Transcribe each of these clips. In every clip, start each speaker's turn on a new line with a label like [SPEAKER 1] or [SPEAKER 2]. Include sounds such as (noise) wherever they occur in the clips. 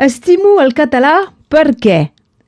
[SPEAKER 1] Estimo el català per què?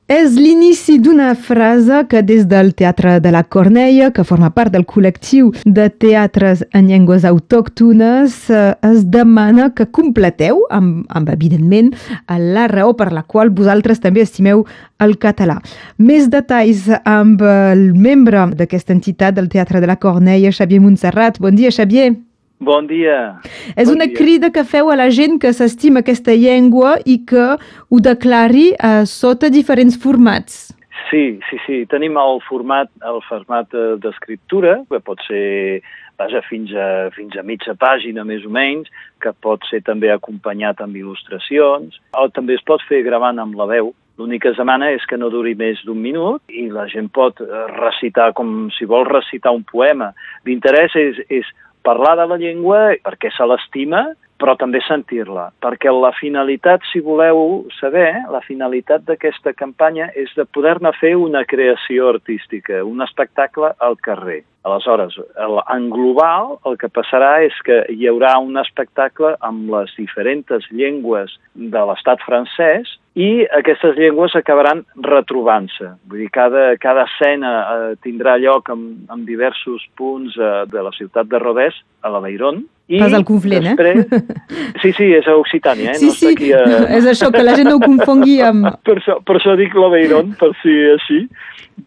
[SPEAKER 1] És l'inici d'una frase que des del Teatre de la Cornella, que forma part del col·lectiu de teatres en llengües autòctones, eh, es demana que completeu, amb, amb evidentment, la raó per la qual vosaltres també estimeu el català. Més detalls amb el membre d'aquesta entitat del Teatre de la Cornella, Xavier Montserrat. Bon dia, Xavier.
[SPEAKER 2] Bon dia.
[SPEAKER 1] És
[SPEAKER 2] bon
[SPEAKER 1] una
[SPEAKER 2] dia.
[SPEAKER 1] crida que feu a la gent que s'estima aquesta llengua i que ho declari uh, sota diferents formats.
[SPEAKER 2] Sí, sí, sí. Tenim el format, el format eh, d'escriptura, que pot ser vaja, fins, a, fins a mitja pàgina més o menys, que pot ser també acompanyat amb il·lustracions, o també es pot fer gravant amb la veu. L'única demana és que no duri més d'un minut i la gent pot eh, recitar com si vol recitar un poema. L'interès és, és parlar de la llengua perquè se l'estima, però també sentir-la, perquè la finalitat, si voleu saber, la finalitat d'aquesta campanya és de poder-ne fer una creació artística, un espectacle al carrer. Aleshores, en global, el que passarà és que hi haurà un espectacle amb les diferents llengües de l'estat francès i aquestes llengües acabaran retrobant-se. Vull dir, cada, cada escena eh, tindrà lloc en, en diversos punts eh, de la ciutat de Rodès, a l'Aveiron, i
[SPEAKER 1] Pas al Conflent,
[SPEAKER 2] després...
[SPEAKER 1] eh? (laughs)
[SPEAKER 2] Sí, sí, és a Occitània, eh?
[SPEAKER 1] Sí,
[SPEAKER 2] no
[SPEAKER 1] sí,
[SPEAKER 2] aquí a...
[SPEAKER 1] és això, que la gent no ho confongui amb... (laughs)
[SPEAKER 2] Per això, per això dic l'Aveiron, per si així.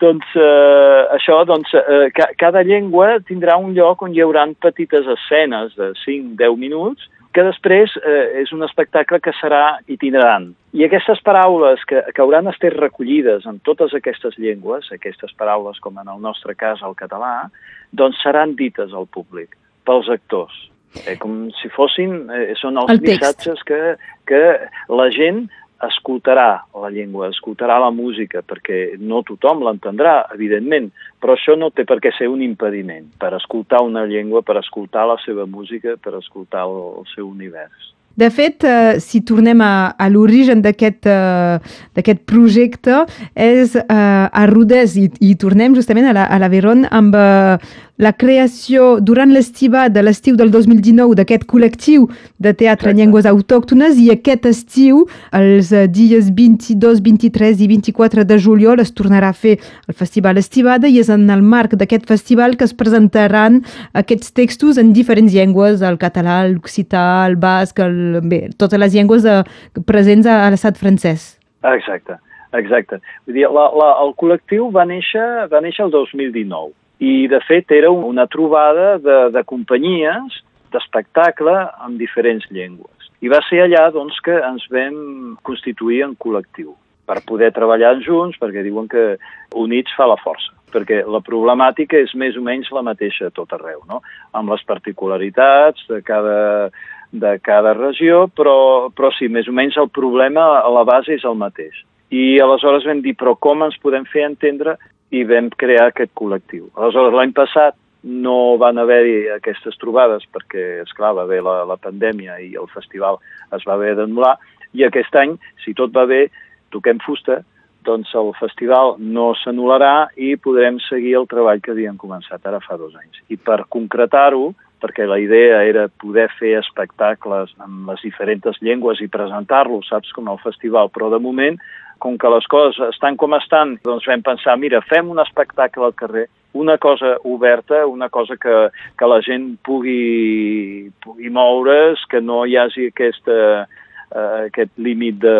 [SPEAKER 2] Doncs eh, això, doncs, eh, ca cada llengua tindrà un lloc on hi haurà petites escenes de 5-10 minuts que després eh, és un espectacle que serà itinerant. I aquestes paraules que, que hauran estat recollides en totes aquestes llengües, aquestes paraules com en el nostre cas el català, doncs seran dites al públic, pels actors. Eh, com si fossin, eh, són els
[SPEAKER 1] El
[SPEAKER 2] missatges que, que la gent escoltarà la llengua, escoltarà la música, perquè no tothom l'entendrà, evidentment, però això no té per què ser un impediment per escoltar una llengua, per escoltar la seva música, per escoltar el, el seu univers.
[SPEAKER 1] De fet, eh, si tornem a, a l'origen d'aquest eh, projecte, és eh, a Rodès, i, i tornem justament a la, a la Veron amb eh, la creació durant l'estiva de l'estiu del 2019 d'aquest col·lectiu de teatre en llengües autòctones i aquest estiu, els eh, dies 22, 23 i 24 de juliol es tornarà a fer el Festival Estivada i és en el marc d'aquest festival que es presentaran aquests textos en diferents llengües, el català, l'occità, el basc, el, bé, totes les llengües de, presents a, a l'estat francès.
[SPEAKER 2] Exacte, exacte. Vull dir, la, la, el col·lectiu va néixer, va néixer el 2019 i, de fet, era una trobada de, de companyies d'espectacle en diferents llengües. I va ser allà doncs, que ens vam constituir en col·lectiu per poder treballar junts, perquè diuen que units fa la força perquè la problemàtica és més o menys la mateixa a tot arreu, no? amb les particularitats de cada, de cada regió, però, però sí, més o menys el problema a la base és el mateix. I aleshores vam dir, però com ens podem fer entendre? I vam crear aquest col·lectiu. Aleshores, l'any passat no van haver-hi aquestes trobades perquè, és clar va haver la, la pandèmia i el festival es va haver d'anul·lar, i aquest any, si tot va bé, toquem fusta, doncs el festival no s'anul·larà i podrem seguir el treball que havíem començat ara fa dos anys. I per concretar-ho, perquè la idea era poder fer espectacles en les diferents llengües i presentar-los, saps, com el festival, però de moment, com que les coses estan com estan, doncs vam pensar, mira, fem un espectacle al carrer, una cosa oberta, una cosa que, que la gent pugui, pugui moure's, que no hi hagi aquesta, uh, aquest límit de,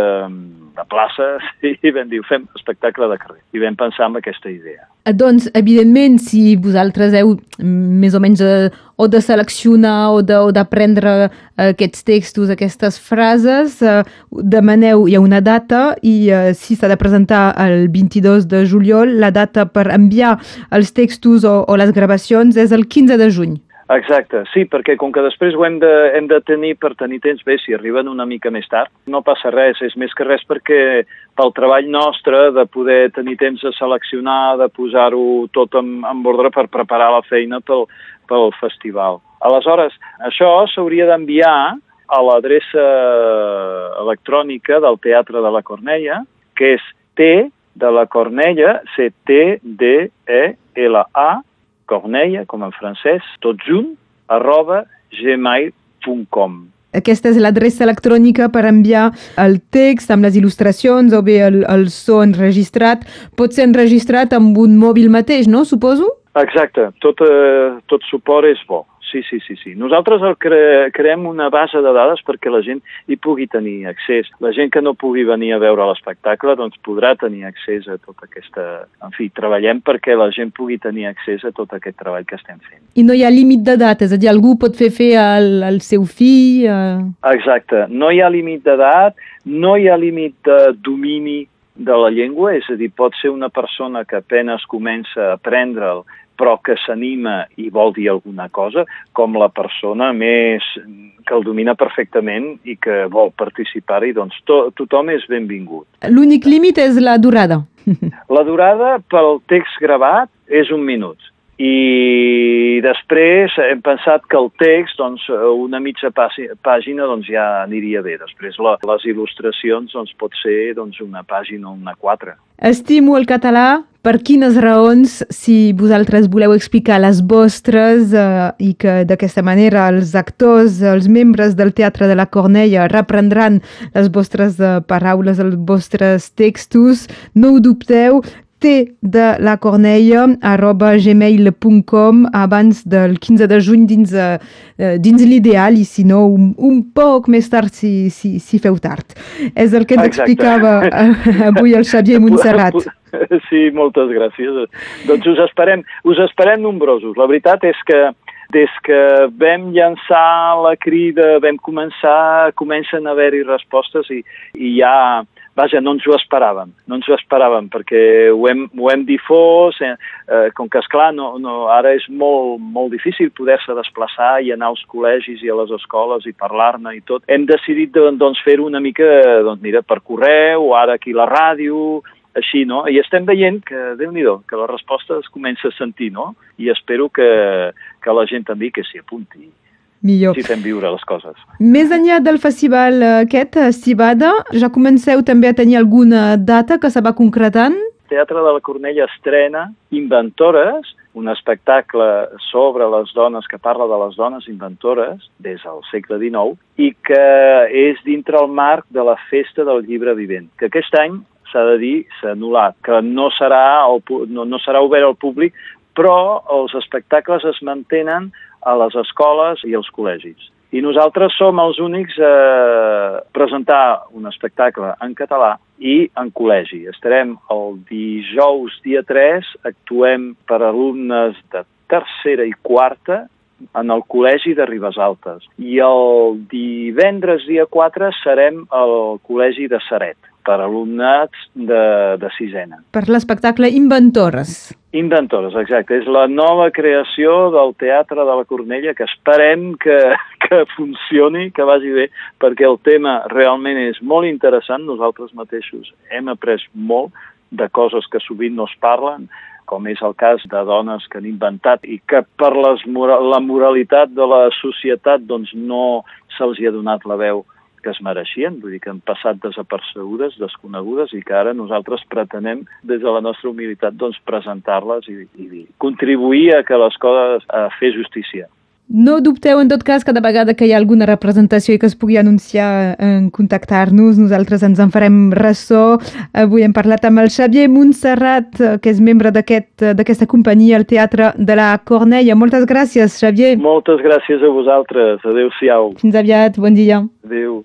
[SPEAKER 2] de places, (laughs) i vam dir, fem espectacle de carrer. I vam pensar en aquesta idea.
[SPEAKER 1] Eh, Doncs, evidentment, si vosaltres heu més o menys eh, o de seleccionar o d'aprendre eh, aquests textos, aquestes frases, eh, demaneu, hi ha una data i eh, si s'ha de presentar el 22 de juliol, la data per enviar els textos o, o les gravacions és el 15 de juny.
[SPEAKER 2] Exacte, sí, perquè com que després ho hem de, hem de tenir per tenir temps, bé, si arriben una mica més tard, no passa res, és més que res perquè pel treball nostre de poder tenir temps de seleccionar, de posar-ho tot en, en ordre per preparar la feina pel, pel festival. Aleshores, això s'hauria d'enviar a l'adreça electrònica del Teatre de la Cornella, que és T de la Cornella, C-T-D-E-L-A, Cornella, com en francès, tot junt, arroba gmail.com.
[SPEAKER 1] Aquesta és l'adreça electrònica per enviar el text amb les il·lustracions o bé el, el so enregistrat. Pot ser enregistrat amb un mòbil mateix, no? Suposo?
[SPEAKER 2] Exacte. Tot, eh, tot suport és bo. Sí, sí, sí, sí. Nosaltres el cre creem una base de dades perquè la gent hi pugui tenir accés. La gent que no pugui venir a veure l'espectacle doncs podrà tenir accés a tota aquesta... En fi, treballem perquè la gent pugui tenir accés a tot aquest treball que estem fent.
[SPEAKER 1] I no hi ha límit d'edat, és a dir, algú pot fer fer al, al seu fill... Eh...
[SPEAKER 2] Exacte. No hi ha límit d'edat, no hi ha límit de domini de la llengua, és a dir, pot ser una persona que apenes comença a aprendre'l però que s'anima i vol dir alguna cosa, com la persona més que el domina perfectament i que vol participar-hi, doncs to tothom és benvingut.
[SPEAKER 1] L'únic límit és la durada.
[SPEAKER 2] La durada pel text gravat és un minut. I després hem pensat que el text, doncs, una mitja pàgina doncs, ja aniria bé. Després la, les il·lustracions doncs, pot ser doncs, una pàgina o una quatre.
[SPEAKER 1] Estimo el català, per quines raons, si vosaltres voleu explicar les vostres eh, i que d'aquesta manera els actors, els membres del Teatre de la Cornella reprendran les vostres eh, paraules, els vostres textos, no ho dubteu, t de la arroba gmail.com abans del 15 de juny dins, uh, dins l'ideal i si no un, un poc més tard si, si, si feu tard. És el que ens Exacte. explicava uh, (laughs) avui el Xavier Montserrat.
[SPEAKER 2] Sí, moltes gràcies. Doncs us esperem, us esperem nombrosos. La veritat és que des que vam llançar la crida, vam començar, comencen a haver-hi respostes i, i ja vaja, no ens ho esperàvem, no ens ho esperàvem, perquè ho hem, ho hem difós, eh, eh, com que, esclar, no, no, ara és molt, molt difícil poder-se desplaçar i anar als col·legis i a les escoles i parlar-ne i tot. Hem decidit doncs, fer-ho una mica, doncs, mira, per correu, o ara aquí la ràdio, així, no? I estem veient que, déu nhi que la resposta es comença a sentir, no? I espero que, que la gent també que s'hi apunti
[SPEAKER 1] millor.
[SPEAKER 2] Si fem viure les coses.
[SPEAKER 1] Més enllà del festival eh, aquest, eh, Cibada, ja comenceu també a tenir alguna data que se va concretant?
[SPEAKER 2] Teatre de la Cornella estrena Inventores, un espectacle sobre les dones, que parla de les dones inventores des del segle XIX i que és dintre el marc de la Festa del Llibre Vivent, que aquest any s'ha de dir, s'ha anul·lat, que no serà, el, no, no serà obert al públic, però els espectacles es mantenen a les escoles i als col·legis. I nosaltres som els únics a presentar un espectacle en català i en col·legi. Estarem el dijous dia 3, actuem per alumnes de tercera i quarta en el col·legi de Ribes Altes. I el divendres dia 4 serem al col·legi de Saret per alumnats de, de sisena.
[SPEAKER 1] Per l'espectacle Inventores.
[SPEAKER 2] Inventores, exacte. És la nova creació del Teatre de la Cornella que esperem que, (laughs) que funcioni, que vagi bé, perquè el tema realment és molt interessant. Nosaltres mateixos hem après molt de coses que sovint no es parlen, com és el cas de dones que han inventat i que per les, la moralitat de la societat doncs, no se'ls ha donat la veu que es mereixien, vull dir que han passat desapercebudes, desconegudes i que ara nosaltres pretenem des de la nostra humilitat doncs, presentar-les i, i contribuir a que les coses a fer justícia.
[SPEAKER 1] No dubteu, en tot cas, cada vegada que hi ha alguna representació i que es pugui anunciar en contactar-nos, nosaltres ens en farem ressò. Avui hem parlat amb el Xavier Montserrat, que és membre d'aquesta aquest, companyia, el Teatre de la Cornella. Moltes gràcies, Xavier.
[SPEAKER 2] Moltes gràcies a vosaltres. Adéu-siau.
[SPEAKER 1] Fins aviat, bon dia.
[SPEAKER 2] Adéu.